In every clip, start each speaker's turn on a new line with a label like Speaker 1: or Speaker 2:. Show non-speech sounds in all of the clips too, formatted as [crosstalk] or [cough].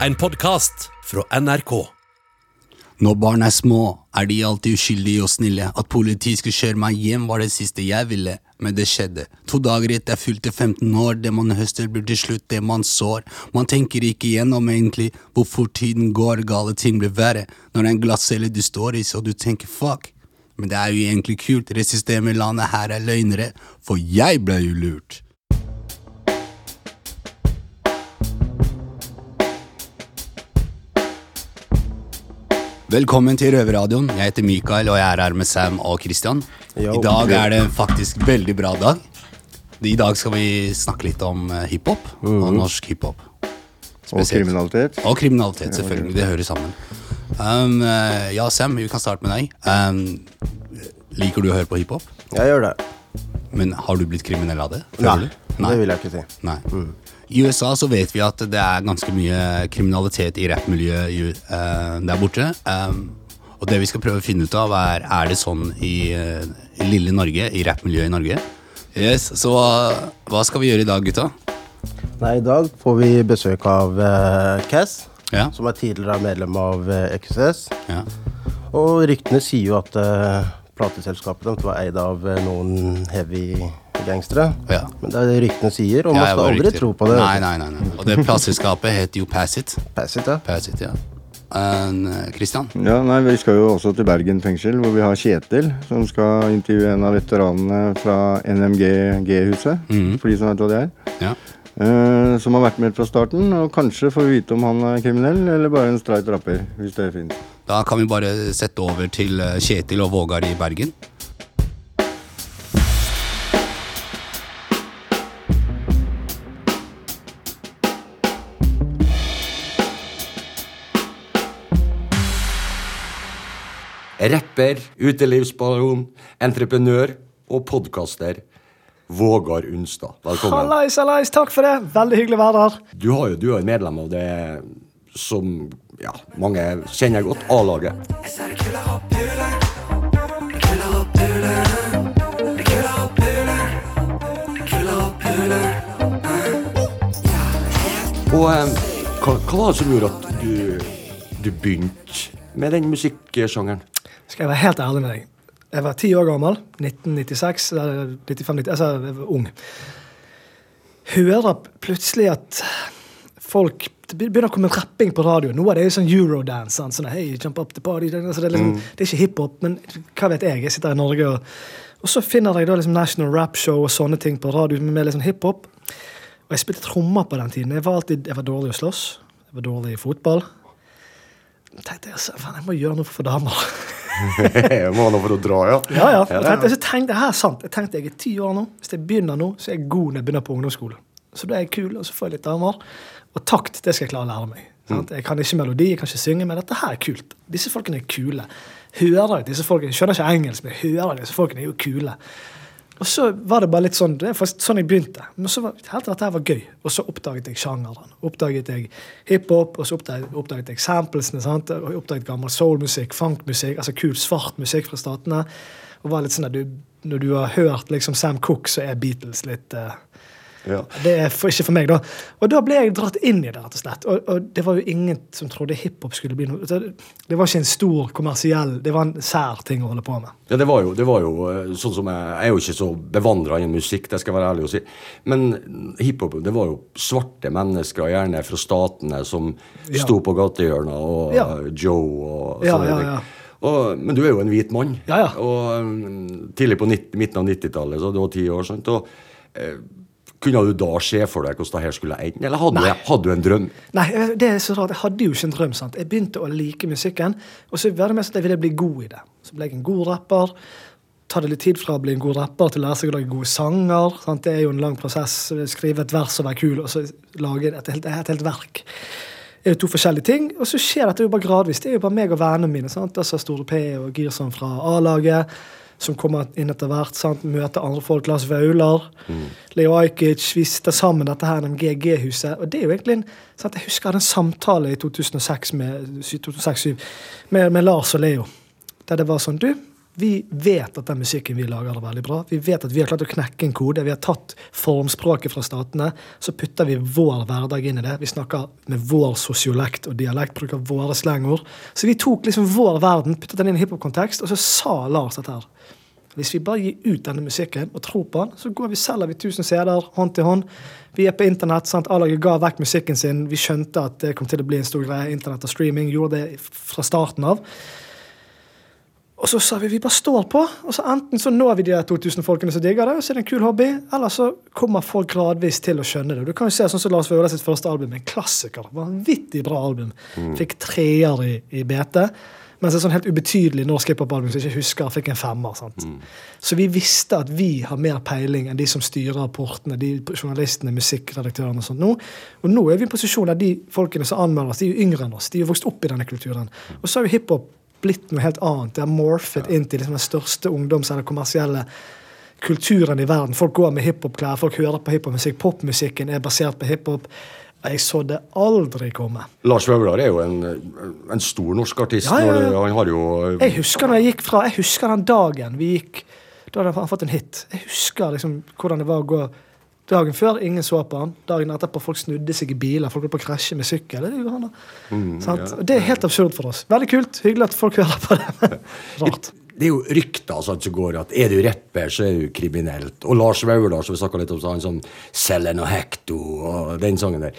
Speaker 1: En podkast fra NRK.
Speaker 2: Når barn er små, er de alltid uskyldige og snille. At politiet skulle kjøre meg hjem, var det siste jeg ville, men det skjedde. To dager etter jeg fylte 15 år, det man høster, blir til slutt det man sår. Man tenker ikke igjennom egentlig hvor fort tiden går, gale ting blir verre. Når det er en glattcelle du står i, så du tenker fuck. Men det er jo egentlig kult, det systemet i landet her er løgnere, for jeg ble jo lurt. Velkommen til Røverradioen. Jeg heter Mikael, og jeg er her med Sam og Christian. I dag er det faktisk veldig bra dag. I dag skal vi snakke litt om eh, hiphop og norsk hiphop.
Speaker 3: Mhm. Og kriminalitet.
Speaker 2: Og kriminalitet, selvfølgelig. Det hører sammen. Um, eh, ja, Sam, vi kan starte med deg. Um, liker du å høre på hiphop?
Speaker 3: Jeg gjør det.
Speaker 2: Men har du blitt kriminell av det?
Speaker 3: Nei,
Speaker 2: Nei,
Speaker 3: det vil jeg ikke si.
Speaker 2: Nei. I USA så vet vi at det er ganske mye kriminalitet i rappmiljøet eh, der borte. Um, og det vi skal prøve å finne ut av, er er det sånn i, eh, i lille Norge, i rappmiljøet i Norge. Yes, Så hva- hva skal vi gjøre i dag, gutta?
Speaker 3: Nei, I dag får vi besøk av uh, Cass,
Speaker 2: Ja,
Speaker 3: som er tidligere medlem av uh, XS.
Speaker 2: ja.
Speaker 3: Og ryktene sier jo at uh, plateselskapet deres var eid av eh, noen heavy gangstere.
Speaker 2: Ja.
Speaker 3: Men det er det ryktene sier, og
Speaker 2: Ja,
Speaker 3: man skal aldri
Speaker 2: riktig.
Speaker 3: tro på det.
Speaker 2: Nei, nei, nei, nei. Og det plateselskapet heter jo Pass It.
Speaker 3: Pass it, ja.
Speaker 2: Pass It, ja. Kristian? Christian?
Speaker 4: Ja, nei, Vi skal jo også til Bergen fengsel, hvor vi har Kjetil, som skal intervjue en av veteranene fra NMG-G-huset.
Speaker 2: Mm.
Speaker 4: For de som vet hva det er.
Speaker 2: Ja.
Speaker 4: Eh, som har vært med fra starten, og kanskje får vi vite om han er kriminell eller bare en streit rapper. hvis det finnes.
Speaker 2: Da kan vi bare sette over til eh, Kjetil og Vågar i Bergen.
Speaker 5: Rapper, utelivsbaron, entreprenør og podkaster. Vågar Unstad, velkommen.
Speaker 6: Hallais, hallais, takk for det. Veldig hyggelig å være her.
Speaker 5: Du, har jo, du er jo medlem av det som ja, mange kjenner godt, A-laget. Og eh, hva, hva var det som gjorde at du, du begynte med den musikksjangeren?
Speaker 6: Skal jeg være helt ærlig med deg. Jeg var ti år gammel. 1996. 95, 90, altså jeg var ung. Hører plutselig at folk Det begynner å komme rapping på radio. Noe av det er jo sånn eurodance. Sånn, hey, jump up the party. Altså, det, er liksom, det er ikke hiphop, men hva vet jeg? Jeg sitter i Norge, og, og så finner jeg da liksom National Rap Show og sånne ting på radio med sånn hiphop. Og jeg spilte trommer på den tiden. Jeg var alltid jeg var dårlig å slåss. Jeg var dårlig i fotball. Jeg tenkte jeg, så, faen, jeg må gjøre noe for damer. [laughs]
Speaker 5: Jeg må ha noe for å dra, ja.
Speaker 6: Ja, ja. Jeg tenkte, så tenkte jeg, her er sant. Jeg tenkte jeg er ti år nå. Hvis jeg begynner nå, så er jeg god når jeg begynner på ungdomsskolen. Så da er jeg kul, og så får jeg litt damer. Og takt, det skal jeg klare å lære meg. Sant? Jeg kan ikke melodi, jeg kan ikke synge, men dette her er kult. Disse folkene er kule. Hører jeg disse folkene, jeg Skjønner ikke engelsk, men hører jeg disse folkene er jo kule. Og så var det bare litt sånn Det er faktisk sånn jeg begynte. Men så var helt dette her var gøy. Og så oppdaget jeg sjangeren. Oppdaget jeg hiphop, og så oppdaget, jeg samplesene. sant? Og oppdaget gammel soulmusikk, funkmusikk, altså kul svart musikk fra statene. Og var litt sånn at du, Når du har hørt liksom Sam Cooke, så er Beatles litt eh,
Speaker 5: ja.
Speaker 6: Det er for, ikke for meg, da. Og da ble jeg dratt inn i det, rett og slett. Og, og det var jo ingen som trodde hiphop skulle bli noe Det var ikke en stor kommersiell Det var en sær ting å holde på med.
Speaker 5: Ja, det var jo, det var jo eh, sånn som jeg, jeg er jo ikke så bevandra i musikk, det skal jeg være ærlig å si. Men hiphop, det var jo svarte mennesker, gjerne fra statene, som
Speaker 6: Ja.
Speaker 5: sto på gatehjørna, og
Speaker 6: Ja.
Speaker 5: Joe og sånne
Speaker 6: ja,
Speaker 5: ting.
Speaker 6: ja.
Speaker 5: Og, men du er jo en hvit mann.
Speaker 6: Ja, ja.
Speaker 5: Og mm, tidlig på 90, midten av 90-tallet, så du var ti år, sant? og eh, kunne du da se for deg hvordan det her skulle ende, eller hadde, du- hadde du en drøm?
Speaker 6: Nei, eh, det er så rart. Jeg hadde jo ikke en drøm. sant? Jeg begynte å like musikken, og så var det mest at jeg ville bli god i det. Så ble jeg en god rapper. Ta det litt tid fra å bli en god rapper til å lære seg å lage gode sanger. sant? Det er jo en lang prosess. Skrive et vers og være kul, og så lage et helt, et helt verk. Det er jo to forskjellige ting, og så skjer dette jo bare gradvis. Det er jo bare meg og vennene mine. sant? Altså Store P og Girson fra A-laget. Som kommer inn etter hvert. sant? Møter andre folk. Lars Vaular, Leo Ajkic. Vi sitter sammen dette her NMGG-huset, Og det er jo egentlig en, sant? Jeg husker jeg hadde en samtale i 2006 med, 2006 med, med Lars og Leo. Der det var sånn Du, Vi vet at den musikken vi lager, er veldig bra. Vi vet at vi har klart å knekke en kode. Vi har tatt formspråket fra statene. Så putter vi vår hverdag inn i det. Vi snakker med vår sosiolekt og dialekt, bruker våre slengord. Så vi tok liksom vår verden, puttet den inn i hiphop-kontekst, og så sa Lars dette her. Hvis vi bare gir ut denne musikken og tror på den, så går vi selger vi 1000 CD-er hånd til hånd. Vi er på internett. sant? A-laget ga vekk musikken sin. Vi skjønte at det kom til å bli en stor greie. Internett og streaming gjorde det fra starten av. Og så sa vi vi bare står på. og så Enten så når vi de 2000 folkene som digger det, og så er det en kul hobby, eller så kommer folk gradvis til å skjønne det. Du kan jo se sånn som Lars Vaular sitt første album, en klassiker. Vanvittig bra album. Fikk treer i, i BT. Mens et sånn helt ubetydelig norsk hiphop-album som jeg ikke husker, fikk en femmer. sant? Så vi visste at vi har mer peiling enn de som styrer portene, de journalistene, musikkredaktørene og sånt nå. Og nå er vi i en posisjon der de folkene som anmelder oss, de er jo yngre enn oss. De er jo vokst opp i denne kulturen. Og så har jo hiphop blitt noe helt annet. Det har morphet inn til liksom den største ungdoms- eller kommersielle kulturen i verden. Folk går med hiphop-klær, folk hører på hiphop-musikk. Popmusikken er basert på hiphop. Jeg så det aldri komme.
Speaker 5: Lars Vaular er jo en, en stor norsk artist.
Speaker 6: Ja, ja, ja.
Speaker 5: Han har jo
Speaker 6: Jeg husker når jeg gikk fra, jeg husker den dagen vi gikk Da hadde han fått en hit. Jeg husker liksom hvordan det var å gå dagen før. Ingen så på han. Dagen etterpå folk snudde seg i biler. Folk holdt på å krasje med sykkel. Det, gjorde han da.
Speaker 5: Mm?
Speaker 6: Og det er helt absurd for oss. Veldig kult. Hyggelig at folk hører på det. [laughs] Rart.
Speaker 5: Det er jo rykter sant, som går at er du rapper, så er du kriminelt. Og Lars Vaular, som vi snakka litt om, så han sånn Selen og hekto og den sangen der.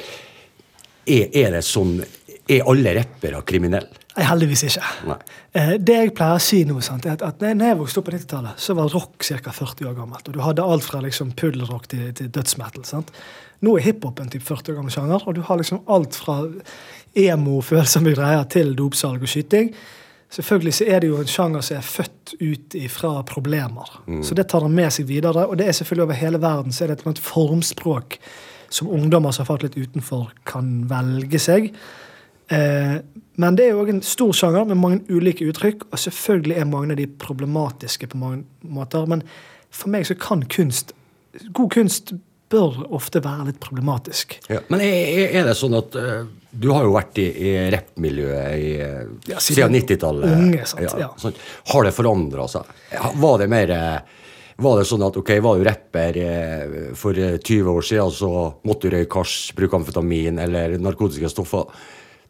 Speaker 5: Er, er det sånn Er alle rappere kriminelle?
Speaker 6: Nei, heldigvis ikke.
Speaker 5: Nei.
Speaker 6: Eh, det jeg pleier å si nå, sant, er at, at når jeg vokste opp på 90-tallet, så var rock ca. 40 år gammelt. Og du hadde alt fra liksom puddelrock til, til dødsmetal. sant? Nå er hiphop en type 40 år gammel sjanger, og du har liksom alt fra emo, følsomme greier, til dopsalg og skyting. Selvfølgelig så er det jo en sjanger som er født ut ifra problemer. Så det tar han med seg videre. Og det er selvfølgelig over hele verden så er det et formspråk som ungdommer som har falt litt utenfor, kan velge seg. Eh, men det er jo også en stor sjanger med mange ulike uttrykk, og selvfølgelig er mange av de problematiske på mange måter. Men for meg så kan kunst God kunst bør ofte være litt problematisk.
Speaker 5: Ja. Men er, er det sånn at uh, Du har jo vært i, i rappmiljøet i,
Speaker 6: Ja, siden
Speaker 5: siden 90-tallet.
Speaker 6: unge, sant, ja.
Speaker 5: sånn. Har det forandra seg? Var det mer eh, var det sånn at ok, var du rapper eh, for eh, 20 år siden, så måtte du røyke hasj, bruke amfetamin eller narkotiske stoffer?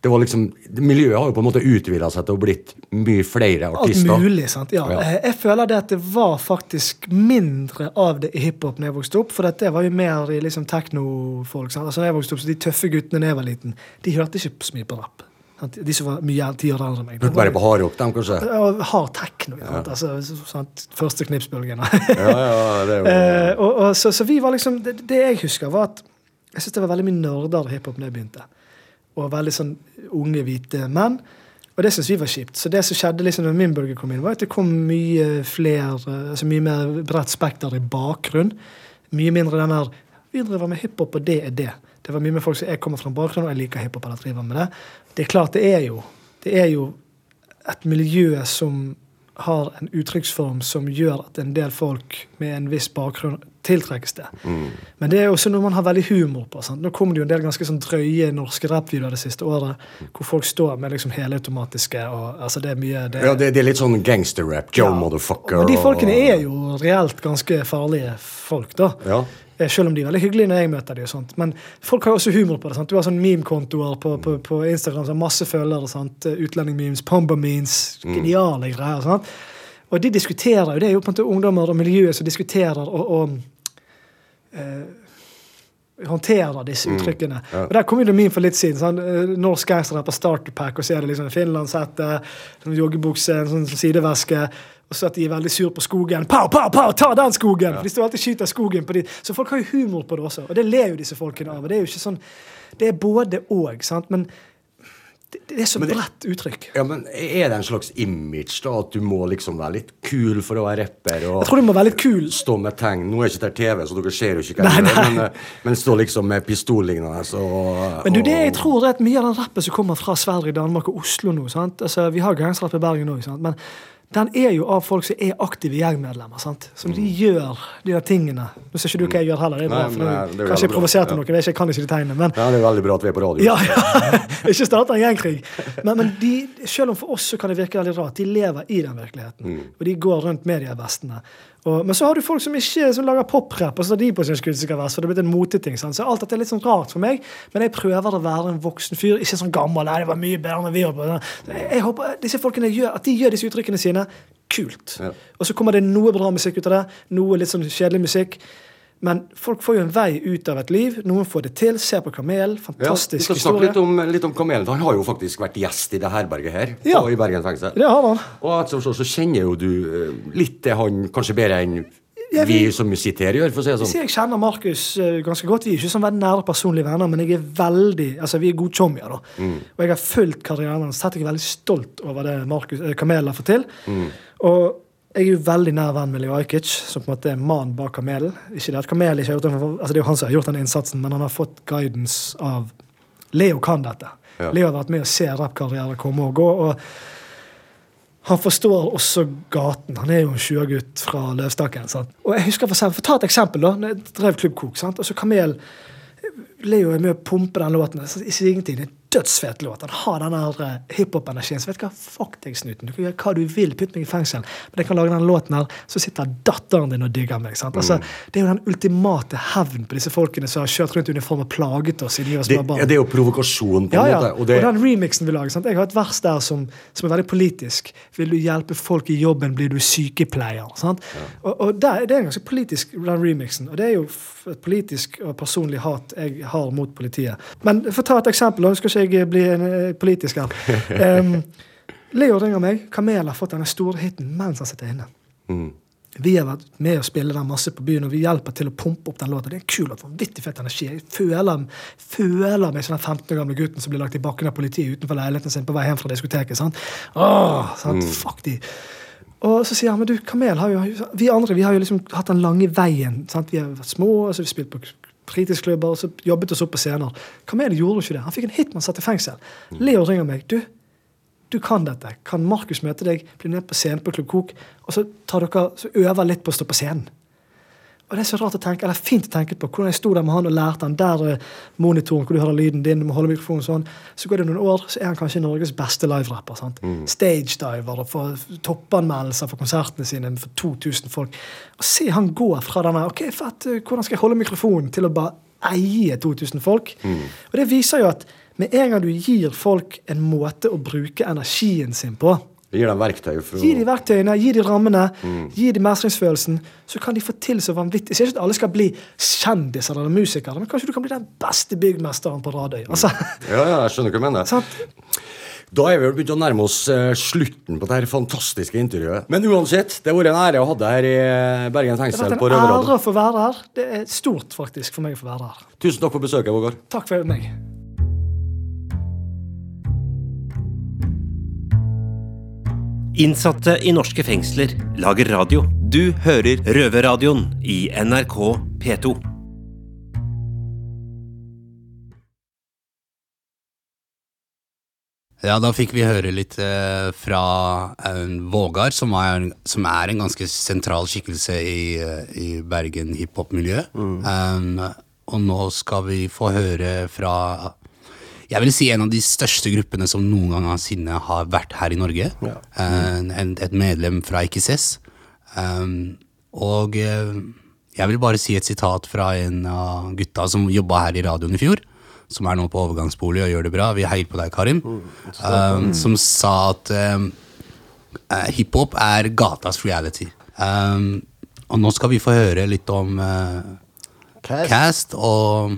Speaker 5: Det var liksom, Miljøet har jo på en måte utvida seg til å blitt mye flere artister.
Speaker 6: Alt mulig, sant? Ja.
Speaker 5: Ja.
Speaker 6: Eh, Jeg føler det at det var faktisk mindre av det i hiphop når jeg vokste opp. For det var jo mer i liksom teknofolk. Altså når jeg vokste opp, så De tøffe guttene da jeg var liten, de hørte ikke så mye på rap. De som var mye ti år eldre enn meg.
Speaker 5: Hørte bare på hardrock, dem, kanskje?
Speaker 6: Ja, hard techno. sant? Altså? Første knipsbølgen.
Speaker 5: Ja, ja, det var... [laughs]
Speaker 6: Eh, og, og, så, så vi var liksom det, det jeg husker, var at jeg synes det var veldig mye nerder hiphop da jeg begynte. Og veldig sånn unge, hvite menn. Og det syntes vi var kjipt. Så det som skjedde liksom når min bølge kom inn, var at det kom mye flere, altså mye mer bredt spekter i bakgrunn. Mye mindre den der Vi driver med hiphop, og det er det. Det var mye med folk som jeg kommer fra en bakgrunn, og jeg liker hiphop, eller driver med det. Det er klart, det er jo Det er jo et miljø som har en uttrykksform som gjør at en del folk med en viss bakgrunn tiltrekkes det. Men det er også noe man har veldig humor på. Sant? Nå kom det jo en del ganske sånn drøye norske rappvideoer det siste året, hvor folk står med liksom helautomatiske og altså det er mye det,
Speaker 5: Ja, det, det er litt sånn gangsterrap. Joe
Speaker 6: Ja.
Speaker 5: motherfucker.
Speaker 6: Og de folkene er jo reelt ganske farlige folk, da.
Speaker 5: Ja.
Speaker 6: Eh, Selv om de er veldig hyggelige når jeg møter dem. og sånt. Men folk har jo også humor på det. sant? Du har sånn meme-kontoer på, på, på Instagram som har masse følgere. sant? Utlending-memes, pomba-memes, geniale greier. sant? Og de diskuterer jo, det er jo på en måte ungdommer og miljøet som diskuterer og, og eh, håndterer disse uttrykkene. Og Der kom jo det min for litt siden. sånn, eh, Norsk på starterpack og så er det liksom finlandshette, sånn joggebukse, en sånn sideveske. Og så at de er veldig sur på skogen. Pow, pow, pow, ta den skogen! For De står alltid skyter skogen på de. Så folk har jo humor på det også. Og det ler jo disse folkene av. og Det er jo ikke sånn, det er både og, sant? men det, det er så bredt uttrykk.
Speaker 5: Ja, men Er det en slags image, da? At du må liksom være litt kul for å være rapper?
Speaker 6: Jeg tror du må være litt kul.
Speaker 5: stå med tegn Nå er ikke det TV, så dere ser jo ikke hva jeg gjør, men, eh, men stå liksom med pistollignende så
Speaker 6: Men du, det jeg tror er at mye av den rappen som kommer fra Sverige, Danmark og Oslo nå sant? Altså, Vi har gangsterrapp i Bergen òg, men den er jo av folk som er aktive gjengmedlemmer. sant? Som de gjør de der tingene. Nå ser ikke du hva jeg gjør heller. Det er bra,
Speaker 5: Nei,
Speaker 6: for
Speaker 5: men det er-
Speaker 6: Kanskje jeg provoserte
Speaker 5: Ja.
Speaker 6: noe. Jeg, kan ikke de tegnene. men
Speaker 5: Ja, det er veldig bra at vi er på radio.
Speaker 6: ja, ja. [laughs] Ikke starte en gjengkrig. Men, men de, selv om for oss så kan det virke veldig rart, de lever i den virkeligheten. Og de går rundt med de her vestene. Og, men så har du folk som ikke som lager poprap, og så har de på sin skuddsikker Så det er blitt en moteting. Så alt dette er litt sånn rart for meg, men jeg prøver å være en voksen fyr, ikke sånn gammel. Nei, det var mye bedre enn vi holdt på. Jeg håper disse folkene gjør, at de gjør disse uttrykkene sine. Kult.
Speaker 5: Ja.
Speaker 6: Og så kommer det noe bra musikk ut av det, noe litt sånn kjedelig musikk. Men folk får jo en vei ut av et liv. Noen får det til. Ser på Kamel.
Speaker 5: Ja, vi
Speaker 6: Fantastisk
Speaker 5: skal snakke litt om, litt om Kamelen. Han har jo faktisk vært gjest i det herberget her.
Speaker 6: Ja.
Speaker 5: I Bergen fengsel.
Speaker 6: Det har han.
Speaker 5: Og etter så, så kjenner jo du eh, litt til han kanskje bedre enn
Speaker 6: Ja,
Speaker 5: vi
Speaker 6: vi-
Speaker 5: som sitter her gjør, for å si det
Speaker 6: Jeg
Speaker 5: sånn.
Speaker 6: jeg kjenner Markus eh, ganske godt. Vi er ikke sånn veldig nære personlige venner, men jeg er veldig, altså vi er gode chommier. da.
Speaker 5: Mm.
Speaker 6: Og jeg har fulgt karrieren hans. Jeg er veldig stolt over det Markus, eh, Kamel har fått til.
Speaker 5: Mm.
Speaker 6: Og jeg er jo veldig nær venn med Leo Ajkic, som på en måte er mannen bak Kamelen. Ikke det at Kamel ikke har gjort den, altså det er jo han som har gjort den innsatsen, men han har fått guidance av Leo kan dette.
Speaker 5: Ja.
Speaker 6: Leo har vært med å se rappkarrierer komme og gå. og han forstår også gaten. Han er jo en 20-gutt fra Løvstakken. sant? Og jeg husker For eksempel, for ta et eksempel. da, når jeg drev Klubb Kok. sant? Og så Kamel Leo er med å pumpe den låten. Så Ikke ingenting. Dødsfet låt. Han har den der eh, hiphop-energien. Så vet du hva, fuck deg, snuten. Du kan gjøre hva du vil. Putt meg i fengsel. Men jeg kan lage den låten her, så sitter datteren din og digger meg. sant? Altså, Det er jo den ultimate hevn på disse folkene som har kjørt rundt i uniform og plaget oss i de var
Speaker 5: Det,
Speaker 6: små barn.
Speaker 5: ja, det er jo provokasjon, på
Speaker 6: Ja,
Speaker 5: en
Speaker 6: ja.
Speaker 5: måte.
Speaker 6: Og,
Speaker 5: Og det,
Speaker 6: den remixen vi lager. Sant? Jeg har et vers der som, som er veldig politisk. Vil du hjelpe folk i jobben, blir du sykepleier. Sant? Og, og der, det er ganske politisk, den remixen. Og det er jo et politisk og personlig hat jeg har mot politiet. Men for å ta et eksempel, Jeg skal ikke jeg blir en, eh, politisk her. [laughs] Um, Leo ringer meg. Kamel har fått denne store hiten mens han sitter inne.
Speaker 5: mm.
Speaker 6: Vi har vært med å spille den masse på byen, og vi hjelper til å pumpe opp den låta. Det er kul og Vanvittig fett energi. Jeg føler, føler meg som den 15 år gamle gutten som blir lagt i bakken av politiet utenfor leiligheten sin på vei hjem fra diskoteket. sant? Åh, sant? Fuck de. Og så sier han men du, Kamel har jo Vi andre vi har jo liksom hatt den lange veien. sant? Vi har vært små, og så har vi spilt på fritidsklubber og så jobbet oss opp på scener. Kamel gjorde jo ikke det. Han fikk en hit man satt i fengsel. Leo ringer meg. du, du kan dette. Kan Markus møte deg, bli med på scenen på Klubb Kok, og så, dere, så øver litt på å stå på scenen? Og det er så rart å tenke, eller fint å tenke på hvordan jeg sto der med han og lærte han der er monitoren hvor du hører lyden din, du må holde mikrofonen sånn. Så går det noen år, så er han kanskje Norges beste liverapper. sant? Stagediver og får toppanmeldelser for konsertene sine for 2000 folk. Og se han gå fra denne ok, fett, eh, hvordan skal jeg holde mikrofonen, til å bare eie 2000 folk. Og det viser jo at med en gang du gir folk en måte å bruke energien sin på,
Speaker 5: det gir dem verktøy for
Speaker 6: Gi dem verktøyene, gi dem rammene, gi dem mestringsfølelsen, så kan de få til så vanvittig. Jeg sier ikke at alle skal bli kjendiser eller musikere, men kanskje du kan bli den beste byggmesteren på Radøy. Altså, [laughs]
Speaker 5: Ja, ja, jeg skjønner hva du mener.
Speaker 6: sant?
Speaker 5: Da er vi begynt å nærme oss eh, slutten på dette fantastiske intervjuet. Men uansett, det har vært en ære å ha deg her i eh, Bergen
Speaker 6: Det har vært en ære å få være her. Det er stort faktisk for meg å få være her.
Speaker 5: Tusen takk for besøket, Vågar.
Speaker 6: Takk for meg.
Speaker 1: Innsatte i norske fengsler lager radio. Du hører Røverradioen i NRK P2.
Speaker 2: Ja, da fikk vi høre litt eh, fra eh, Vågar, som, er- som er en ganske sentral skikkelse i, eh, i Bergen hiphop-miljø. Um, og nå skal vi få høre fra jeg vil si en av de største gruppene som noen gang noensinne har vært her i Norge. Eh, en, et medlem fra IKSS. Um, og eh, jeg vil bare si et sitat fra en av gutta som jobba her i radioen i fjor. Som er nå på overgangsbolig og gjør det bra. Vi heier på deg, Karim. Um, som sa at um, eh, hiphop er gatas reality. Um, og nå skal vi få høre litt om
Speaker 3: Cast.
Speaker 2: Cast og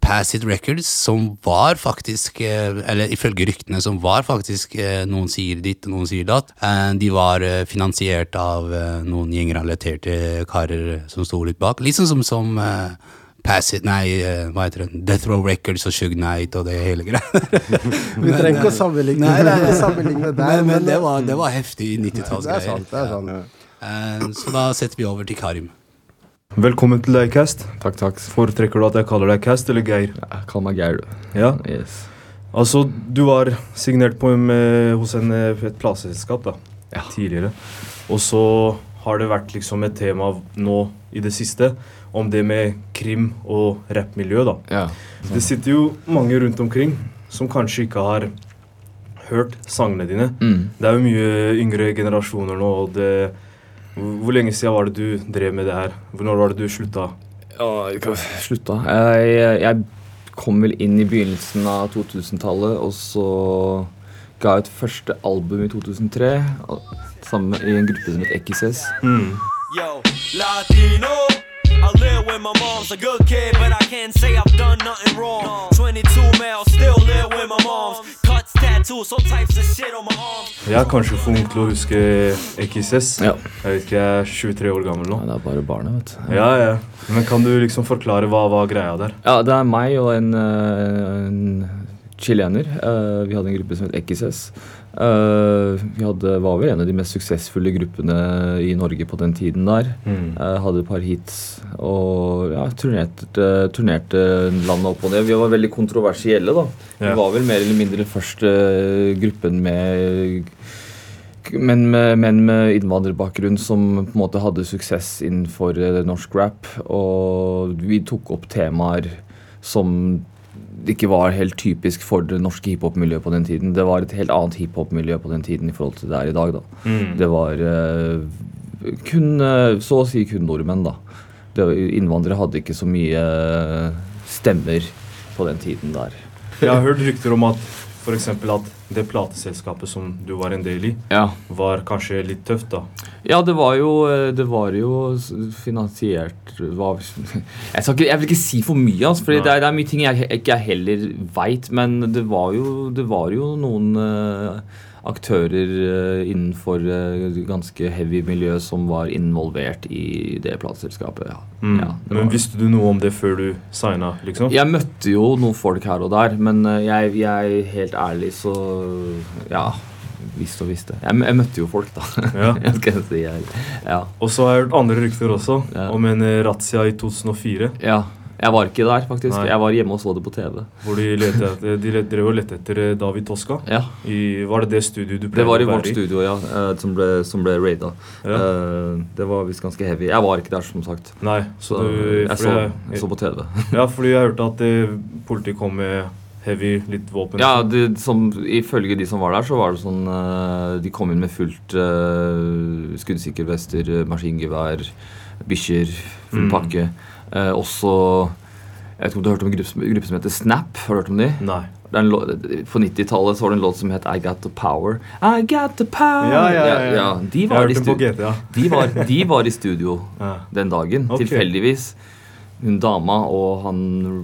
Speaker 2: Pass It Records, som var faktisk eh, Eller ifølge ryktene, som var faktisk eh, Noen sier ditt, noen sier datt. Eh, De var finansiert av noen gjengrelaterte karer som sto litt bak. Litt sånn som, som Pass It Nei, hva heter det? Death Row Records og Shug Knight og det hele greia. [laughs]
Speaker 3: Vi trenger ikke å sammenligne,
Speaker 2: Nei, nei, nei. [laughs]
Speaker 3: sammenligne der,
Speaker 2: Men, men det, var, det var heftig
Speaker 3: det er
Speaker 2: 90-tallsgreier.
Speaker 3: sant. det er sant.
Speaker 2: Så da setter vi over til Karim.
Speaker 7: Velkommen til deg, Cast.
Speaker 8: Takk, takk.
Speaker 7: Foretrekker du at jeg kaller deg Cast eller Geir?
Speaker 8: Ja, Kall meg Geir, du.
Speaker 7: Ja,
Speaker 8: Yes.
Speaker 7: altså Du var signert på med, hos en, eh, et plateselskap, da. Ja. tidligere. Og så har det vært liksom et tema nå i det siste om det med krim og rappmiljø. da.
Speaker 8: Ja.
Speaker 7: Det sitter jo mange rundt omkring som kanskje ikke har hørt sangene dine.
Speaker 8: Mm.
Speaker 7: Det er jo mye yngre generasjoner nå. og det, Hvor lenge siden var det du drev med det her? Når var det du slutta?
Speaker 8: Ja, jeg slutta. Jeg, jeg kom vel inn i begynnelsen av 2000-tallet, og så ga jeg ut første album i 2003 sammen med, i en gruppe som het Ekises.
Speaker 9: Yo, Latino. I live with my mom's a good kid, but I can't say I've done nothing wrong. 22 male, still live with my mom's. Cuts, tattoos, all types of shit on my arms.
Speaker 7: Jeg er kanskje for ung til å huske Ekises.
Speaker 8: Ja.
Speaker 7: Jeg vet ikke, jeg er 23 år gammel nå.
Speaker 8: Ja, det er bare barnet, vet du.
Speaker 7: Ja, ja. Men kan du liksom forklare hva var greia der?
Speaker 8: Ja, det er meg og en, eh, en chilener. Uh, vi hadde en gruppe som het Ekises. Uh, vi hadde, var vel en av de mest suksessfulle gruppene i Norge på den tiden der.
Speaker 7: Mm.
Speaker 8: Uh, hadde et par hits og ja, turnerte, turnerte landet opp og ned. Vi var veldig kontroversielle, da.
Speaker 7: Ja.
Speaker 8: Vi var vel mer eller mindre den første gruppen med men med, men med innvandrerbakgrunn som på en måte hadde suksess innenfor norsk rap. Og vi tok opp temaer som ikke var helt typisk for det norske hiphop-miljøet på den tiden. Det var et helt annet hiphop-miljø på den tiden i forhold til det er i dag. da.
Speaker 7: Mm.
Speaker 8: Det var uh, kun, eh, så å si kun nordmenn, da. Det, var- innvandrere hadde ikke så mye eh, stemmer på den tiden der.
Speaker 7: Jeg har hørt rykter om at for eksempel at det plateselskapet som du var en del i,
Speaker 8: Ja.
Speaker 7: var kanskje litt tøft, da.
Speaker 8: Ja, det var jo, eh, det var jo finansiert var, [laughs] jeg, ikke, jeg vil ikke si for mye, altså, for det, det er mye ting jeg ikke heller veit. Men det var jo, det var jo noen eh, aktører eh, innenfor eh, ganske heavy miljø som var involvert i det plateselskapet. Ja.
Speaker 7: Mm.
Speaker 8: Ja,
Speaker 7: Men visste du noe om det før du signa, liksom?
Speaker 8: Jeg møtte jo noen folk her og der, men eh, jeg, jeg helt ærlig så Ja. Visste og visste. Jeg, jeg møtte jo folk, da.
Speaker 7: Ja. [laughs]
Speaker 8: Jeg si jeg, ja.
Speaker 7: Og så har jeg hørt andre rykter også, om en razzia i 2004.
Speaker 8: ja. Jeg var ikke der, faktisk.
Speaker 7: Nei.
Speaker 8: Jeg var hjemme og så det på TV.
Speaker 7: Hvor de, lette de drev og lette etter eh, David Toska.
Speaker 8: Ja,
Speaker 7: I, var det det studioet du
Speaker 8: Det var i vårt studio, ja, eh, som ble, som ble raida.
Speaker 7: Ja.
Speaker 8: Eh, Det var visst ganske heavy. Jeg var ikke der, som sagt.
Speaker 7: Nei, så,
Speaker 8: Så
Speaker 7: du
Speaker 8: jeg så, jeg så på TV. [laughs]
Speaker 7: Ja, fordi jeg hørte at politiet kom med heavy, litt våpen.
Speaker 8: Ja, det, som, Ifølge de som var der, så var det sånn De kom inn med fullt uh, skuddsikker vester, maskingevær, bikkjer, full
Speaker 7: Mm.
Speaker 8: pakke. Eh, også Jeg vet ikke om du har hørt om en gruppe, som- gruppe som heter Snap? Har du hørt om de?
Speaker 7: Nei.
Speaker 8: På 90-tallet så var det en låt som het I Got The Power. I got the power
Speaker 7: Ja, ja, ja, ja.
Speaker 8: de,
Speaker 7: Jeg
Speaker 8: var
Speaker 7: har
Speaker 8: i
Speaker 7: hørt den på
Speaker 8: GT,
Speaker 7: ja.
Speaker 8: de, var, de var i studio [laughs] den dagen,
Speaker 7: okay.
Speaker 8: tilfeldigvis. Hun dama og han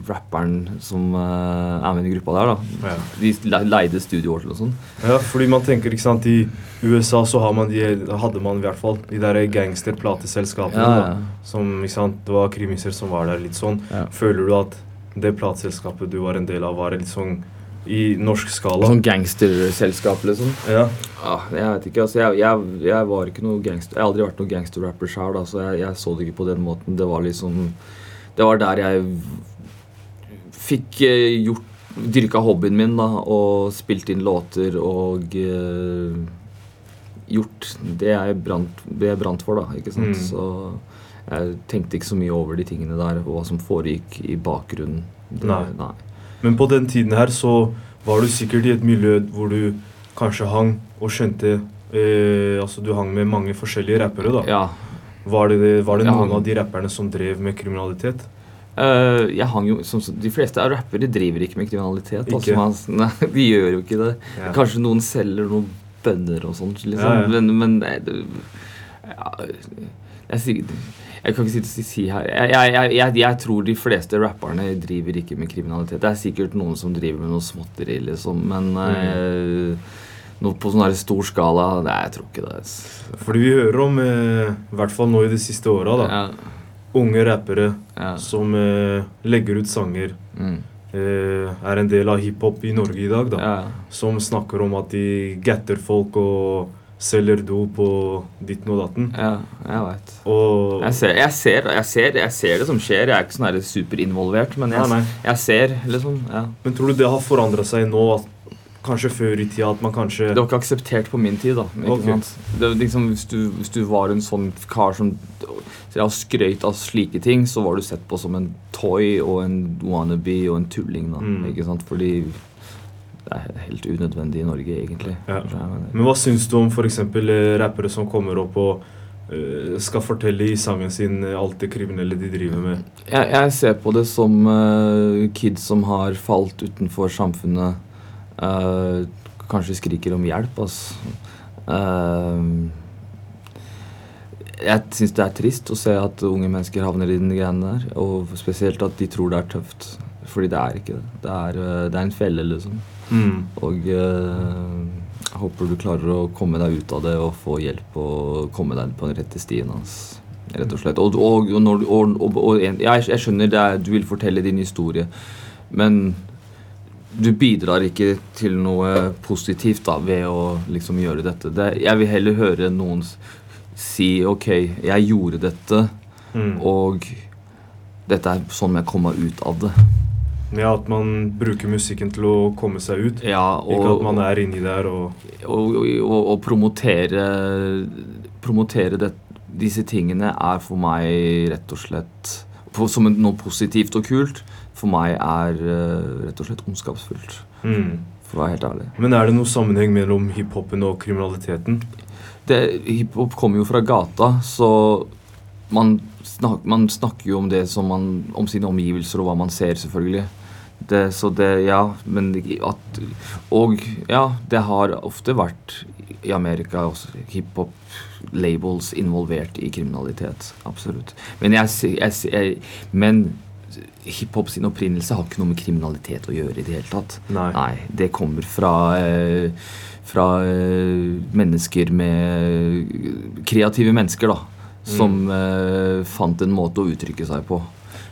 Speaker 8: rapperen som uh, er med i gruppa der, da.
Speaker 7: Ja.
Speaker 8: De leide studioer til og sånn.
Speaker 7: Ja, fordi man tenker, ikke sant, I USA så har man de, hadde man i hvert fall de der gangsterplateselskapene.
Speaker 8: Ja, ja.
Speaker 7: da, Som, ikke sant, Det var krimiser som var der. litt sånn.
Speaker 8: Ja.
Speaker 7: Føler du at det plateselskapet du var en del av, var litt sånn i norsk skala?
Speaker 8: Sånn gangsterselskap, liksom.
Speaker 7: Ja.
Speaker 8: Ah, jeg vet ikke, altså jeg, jeg, jeg var ikke noe gangster Jeg har aldri vært noen gangsterrapper sjøl, så jeg, jeg så det ikke på den måten. Det var liksom Det var der jeg fikk eh, gjort Dyrka hobbyen min, da, og spilt inn låter og eh, gjort det jeg brant, det jeg brant for, da. Ikke sant?
Speaker 7: Mm.
Speaker 8: Så jeg tenkte ikke så mye over de tingene der, og hva som foregikk i bakgrunnen. Det,
Speaker 7: Nei.
Speaker 8: nei.
Speaker 7: Men på den tiden her så var du sikkert i et miljø hvor du kanskje hang og skjønte eh, Altså du hang med mange forskjellige rappere, da.
Speaker 8: Ja,
Speaker 7: Var det, var det noen
Speaker 8: hang-
Speaker 7: av de rapperne som drev med kriminalitet?
Speaker 8: Uh, jeg hang jo, som, De fleste av rappere driver ikke med kriminalitet.
Speaker 7: Ikke?
Speaker 8: Altså, man, nei, [laughs] de gjør jo ikke det.
Speaker 7: Ja.
Speaker 8: Kanskje noen selger noen bønner og sånt, liksom.
Speaker 7: Ja, ja.
Speaker 8: Men, men nei, det, ja, jeg, sier- jeg kan ikke og si her jeg, jeg, jeg, jeg, jeg tror de fleste rapperne driver ikke med kriminalitet. Det er sikkert noen som driver med noe småtteri, liksom, men eh, noe på sånn her stor skala Nei, jeg tror ikke det.
Speaker 7: Fordi vi hører om, eh, i hvert fall nå i de siste åra, da,
Speaker 8: Ja,
Speaker 7: unge rappere
Speaker 8: ja,
Speaker 7: som eh, legger ut sanger.
Speaker 8: mm,
Speaker 7: eh, er en del av hiphop i Norge i dag, da.
Speaker 8: ja.
Speaker 7: Som snakker om at de gatter folk og selger dop og ditten og datten.
Speaker 8: ja jeg veit. Jeg ser, jeg, jeg, jeg ser det som skjer. Jeg er ikke sånn superinvolvert, men jeg,
Speaker 7: Nei, nei.
Speaker 8: ser liksom ja.
Speaker 7: Men tror du det har forandra seg nå? At kanskje før i tida at man kanskje
Speaker 8: Det var ikke akseptert på min tid. da ikke
Speaker 7: Ok.
Speaker 8: sant? Det, var liksom, hvis, du, hvis du var en sånn kar som ja, skrøyt av slike ting, så var du sett på som en toy og en wannabe og en tulling. da,
Speaker 7: Mm.
Speaker 8: ikke sant? Fordi det er helt unødvendig i Norge, egentlig.
Speaker 7: Ja.
Speaker 8: Så
Speaker 7: Men hva syns du om f.eks. rappere som kommer opp og eh, skal fortelle i sangen sin eh, alt det kriminelle de driver med?
Speaker 8: Jeg, jeg ser på det som uh, kids som har falt utenfor samfunnet. Eh, kanskje skriker om hjelp, altså. Uh, jeg syns det er trist å se at unge mennesker havner i den greiene der. Og spesielt at de tror det er tøft. Fordi det er ikke det. Det er, eh, det er en felle, liksom.
Speaker 7: Mm.
Speaker 8: Og uh, jeg håper du klarer å komme deg ut av det og få hjelp og komme deg på den rette stien hans. Rett og slett. Og, og, og, og jeg, jeg skjønner det er, du vil fortelle din historie, men du bidrar ikke til noe positivt da, ved å liksom gjøre dette. Det, jeg vil heller høre noen si OK, jeg gjorde dette,
Speaker 7: Mm.
Speaker 8: og dette er sånn jeg kom meg ut av det.
Speaker 7: Ja, at man bruker musikken til å komme seg ut.
Speaker 8: Ja,
Speaker 7: ikke at man er inni der og
Speaker 8: og, og, og, og promotere Promotere det, disse tingene er for meg rett og slett på, Som noe positivt og kult. For meg er eh, rett og slett ondskapsfullt.
Speaker 7: mm.
Speaker 8: For å være helt ærlig.
Speaker 7: Men er det noe sammenheng mellom hiphopen og kriminaliteten?
Speaker 8: Hiphop kommer jo fra gata, så man, snak, man snakker jo om det som man, om sine omgivelser og hva man ser, selvfølgelig. Det, så det, ja, men at Og ja, det har ofte vært i Amerika også hiphop-labels involvert i kriminalitet. Absolutt. Men, jeg, jeg, jeg, men hiphop sin opprinnelse har ikke noe med kriminalitet å gjøre i det hele tatt.
Speaker 7: Nei.
Speaker 8: det kommer fra eh, fra eh, mennesker med Kreative mennesker, da. Som mm. fant en måte å uttrykke seg på,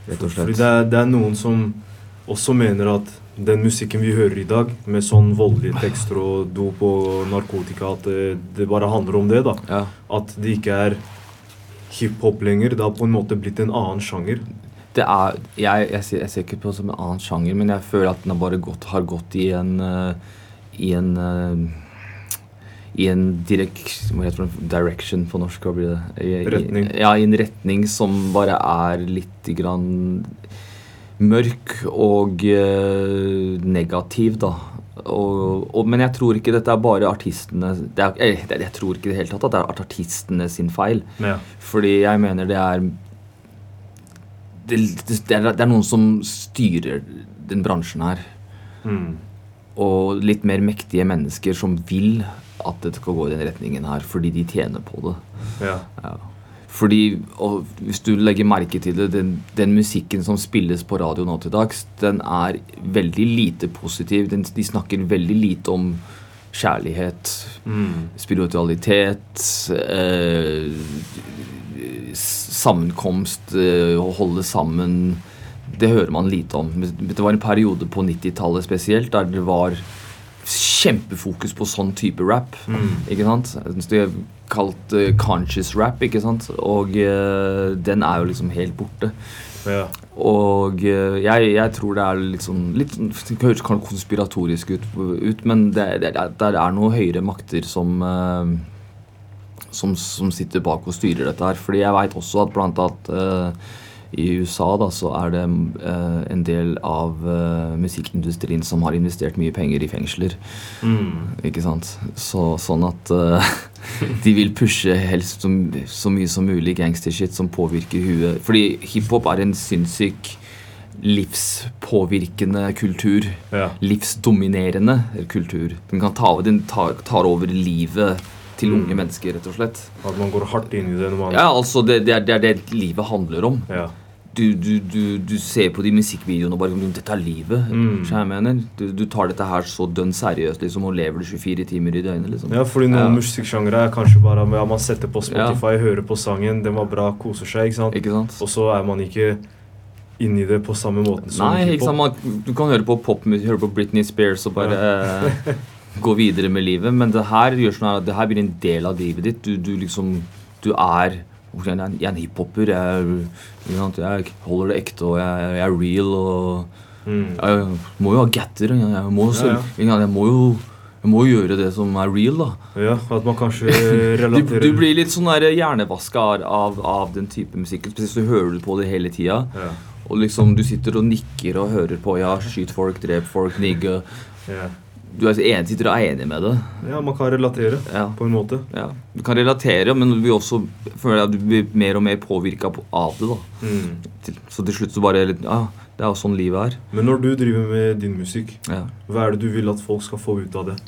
Speaker 8: rett og
Speaker 7: Fordi det det er noen som også mener at den musikken vi hører i dag, med sånn voldelige tekster og dop og narkotika, at det, det bare handler om det. da.
Speaker 8: Ja.
Speaker 7: At det ikke er hiphop lenger. Det har på en måte blitt en annen sjanger.
Speaker 8: Det er, jeg, jeg, ser, jeg ser ikke på det som en annen sjanger, men jeg føler at den har bare gått, har gått i en eh, I en eh, i en direk, direction på norsk. Hva blir det? I, i- Ja, i en retning som bare er litt grann mørk og eh, negativ, da. Og, og, men jeg tror ikke dette er bare artistene det er, jeg, Jeg tror ikke i det hele tatt at det er artistene sin feil.
Speaker 7: Ja.
Speaker 8: Fordi jeg mener det er det, det, det, er, det er noen som styrer den bransjen her.
Speaker 7: Mm.
Speaker 8: Og litt mer mektige mennesker som vil at det skal gå i den retningen her, fordi de tjener på det.
Speaker 7: Ja.
Speaker 8: Ja. Fordi, Hvis du legger merke til det, den, den musikken som spilles på radio nå til dags, den er veldig lite positiv. Den, de snakker veldig lite om kjærlighet,
Speaker 7: Mm.
Speaker 8: spiritualitet, eh, sammenkomst, eh, å holde sammen. Det hører man lite om. Det var en periode på 90-tallet spesielt der det var kjempefokus på sånn type rap. Ikke sant? Det er kalt uh, conscious rap, ikke sant? Og uh, den er jo liksom helt borte.
Speaker 7: Ja.
Speaker 8: Og uh, jeg, jeg tror det er sånn litt, Det høres kanskje konspiratorisk ut, ut men det, det, det er noen høyere makter som, som som sitter bak og styrer dette her. Fordi jeg veit også at blant annet i USA da, så er det eh, en del av eh, musikkindustrien som har investert mye penger i fengsler.
Speaker 7: Mm.
Speaker 8: Ikke sant? Så, sånn at eh, [laughs] de vil pushe helst så, så mye som mulig gangstershit som påvirker huet. Fordi hiphop er en sinnssyk livspåvirkende kultur.
Speaker 7: Ja.
Speaker 8: Livsdominerende kultur. Den kan ta, den tar, tar over livet til
Speaker 7: Mm.
Speaker 8: unge mennesker, rett og slett.
Speaker 7: At man går hardt inn i det man
Speaker 8: Ja, altså, det, det, er, det er det livet handler om.
Speaker 7: Ja.
Speaker 8: Du, du, du, du ser på de musikkvideoene og bare Dette er livet.
Speaker 7: Mm.
Speaker 8: Du, du tar dette her så dønn seriøst liksom, og lever det 24 timer i døgnet. Liksom.
Speaker 7: Ja, fordi noen
Speaker 8: Ja.
Speaker 7: musikksjangre er kanskje bare ja, man setter på Spotify, hører på sangen, den var bra, koser seg, ikke sant?
Speaker 8: Ikke sant?
Speaker 7: Og så er man ikke inni det på samme måten som
Speaker 8: Nei, ikke sant? Man, du kan høre på popmusikk, høre på Britney Spears og bare eh, gå videre med livet, men det her gjør sånn at det her blir en del av livet ditt. Du, du liksom Du er Jeg er en- er hiphoper. Jeg, jeg holder det ekte, og jeg, jeg er real. og
Speaker 7: Mm.
Speaker 8: Jeg må jo ha getter. Jeg, må,
Speaker 7: Ja, ja.
Speaker 8: jeg, må jo, jeg må jo gjøre det som er real, da.
Speaker 7: Ja, at man kanskje [laughs] relaterer
Speaker 8: du blir litt sånn hjernevaska av, av den type musikk. Spesielt så hører du på det hele tida.
Speaker 7: Ja.
Speaker 8: Og liksom du sitter og nikker og hører på ja, skyt folk, drep folk, nigge.
Speaker 7: Ja.
Speaker 8: Du er enig, sitter og er enig med det.
Speaker 7: ja, man kan relatere
Speaker 8: Ja.
Speaker 7: på en måte.
Speaker 8: Ja. Du kan relatere, men du blir også føler at du blir mer og mer påvirka av det. da.
Speaker 7: Mm.
Speaker 8: Så til slutt så bare ja, Det er jo sånn livet er.
Speaker 7: Men når du driver med din musikk,
Speaker 8: Ja.
Speaker 7: hva er det du vil at folk skal få ut av det?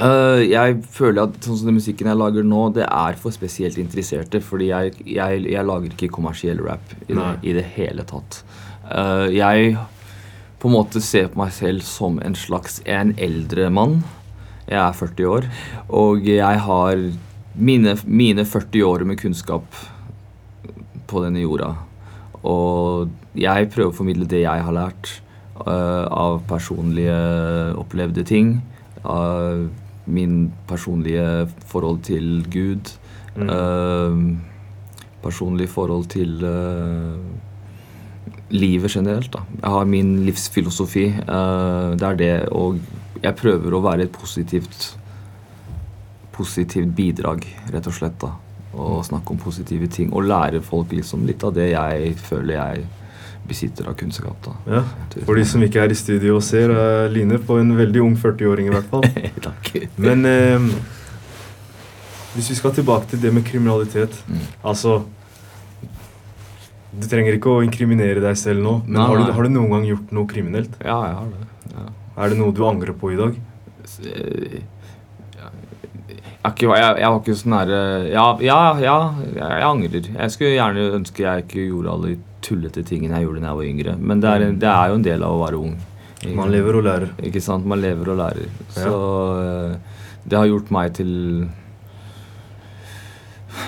Speaker 8: Uh, jeg føler at sånn som den musikken jeg lager nå, det er for spesielt interesserte. Fordi jeg, jeg, jeg lager ikke kommersiell rap i det, i det hele tatt. Uh, jeg på en måte ser på meg selv som en slags Jeg er en eldre mann. Jeg er 40 år. Og jeg har mine, mine 40 år med kunnskap på denne jorda. Og jeg prøver å formidle det jeg har lært uh, av personlige opplevde ting. Av min personlige forhold til Gud.
Speaker 7: Mm.
Speaker 8: Uh, personlig forhold til øh, livet generelt. da. Jeg har min livsfilosofi. øh, det er det, og jeg prøver å være et positivt positivt bidrag, rett og slett. da. Og snakke om positive ting. Og lære folk liksom litt av det jeg føler jeg besitter av kunnskap. da.
Speaker 7: Ja, For de som ikke er i studio og ser, er Line på en veldig ung 40-åring i hvert fall. [laughs]
Speaker 8: Takk.
Speaker 7: Men eh, hvis vi skal tilbake til det med kriminalitet
Speaker 8: Mm.
Speaker 7: Altså Du trenger ikke å inkriminere deg selv nå, men
Speaker 8: Nei,
Speaker 7: har, du, har du noen gang gjort noe kriminelt?
Speaker 8: Ja, jeg har det. Ja.
Speaker 7: Er det noe du angrer på i dag?
Speaker 8: Eh, Jeg, ikke, jeg, jeg var ikke sånn her eh, Ja, ja, ja jeg, jeg angrer. Jeg skulle gjerne ønske jeg ikke gjorde alle de tullete tingene jeg gjorde da jeg var yngre. Men det er, det er jo en del av å være ung. Ikke
Speaker 7: Man lever og lærer.
Speaker 8: Ikke sant? Man lever og lærer. Så eh, det har gjort meg til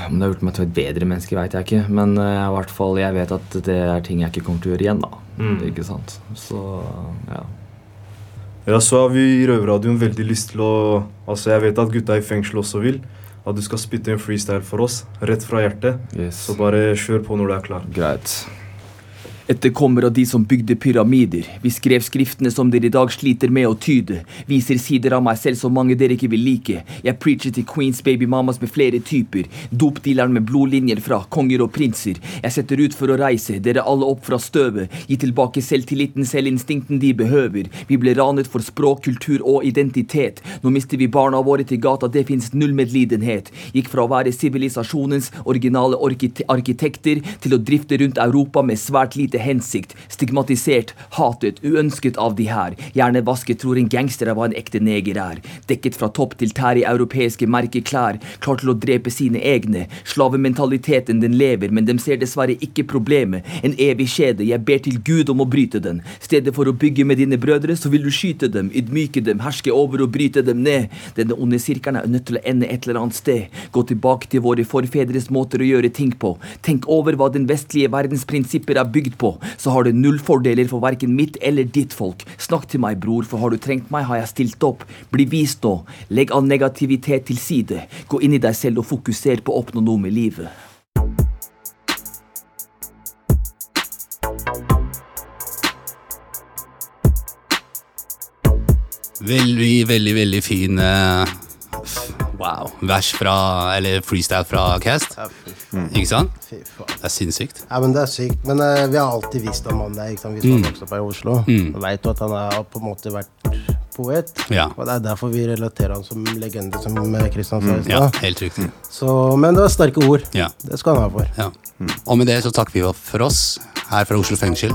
Speaker 8: Om det har gjort meg til et bedre menneske, veit jeg ikke. Men uh, i hvert fall, jeg vet at det er ting jeg ikke kommer til å gjøre igjen. da.
Speaker 7: Mm.
Speaker 8: Ikke sant? Så ja.
Speaker 7: Ja, så har vi i Røverradioen veldig lyst til å Altså, jeg vet at gutta i fengsel også vil. At du skal spytte en freestyle for oss, rett fra hjertet.
Speaker 8: Yes.
Speaker 7: Så bare kjør på når du er klar.
Speaker 8: Greit. Etterkommer av de som bygde pyramider. Vi skrev skriftene som dere i dag sliter med å tyde. Viser sider av meg selv som mange dere ikke vil like. Jeg preacher til queens, babymamas med flere typer. Dopdealeren med blodlinjer fra konger og prinser. Jeg setter ut for å reise, dere alle opp fra støvet. Gi tilbake selvtilliten, selvinstinkten de behøver. Vi ble ranet for språk, kultur og identitet. Nå mister vi barna våre til gata, det fins null medlidenhet. Gikk fra å være sivilisasjonens originale arkite- arkitekter til å drifte rundt Europa med svært lite hensikt. Stigmatisert, hatet, uønsket av de her. Hjernevasket tror en gangster er hva en ekte neger er. Dekket fra topp til tær i europeiske merkeklær. Klar til å drepe sine egne. Slavementaliteten den lever, men dem ser dessverre ikke problemet. En evig kjede, jeg ber til Gud om å bryte den. Stedet for å bygge med dine brødre, så vil du skyte dem, ydmyke dem, herske over og bryte dem ned. Denne onde sirkelen er nødt til å ende et eller annet sted. Gå tilbake til våre forfedres måter å gjøre ting på. Tenk over hva den vestlige verdens prinsipper er bygd på, så har det null fordeler for verken mitt eller ditt folk. Snakk til meg, bror, for har du trengt meg, har jeg stilt opp. Bli vist nå. Legg all negativitet til side. Gå inn i deg selv og fokuser på å oppnå noe med livet.
Speaker 2: Veldig, veldig, veldig fin eh, Wow. Vers fra Eller freestyle fra Cast. Ikke sant?
Speaker 3: Fy faen.
Speaker 2: Det er sinnssykt.
Speaker 3: Ja, men Det er sykt. Men uh, vi har alltid visst om han der. Ikke sant? Vi mm. har vokst opp her i Oslo.
Speaker 2: Mm.
Speaker 3: Vet jo at han har på en måte vært poet.
Speaker 2: Ja.
Speaker 3: Og Det er derfor vi relaterer han som legende, som Kristian sa i
Speaker 2: Ja,
Speaker 3: stad.
Speaker 2: helt riktig.
Speaker 3: Så, Men det var sterke ord.
Speaker 2: Ja.
Speaker 3: Det skal han ha for.
Speaker 2: ja. Og med det så takker vi for oss her fra Oslo fengsel.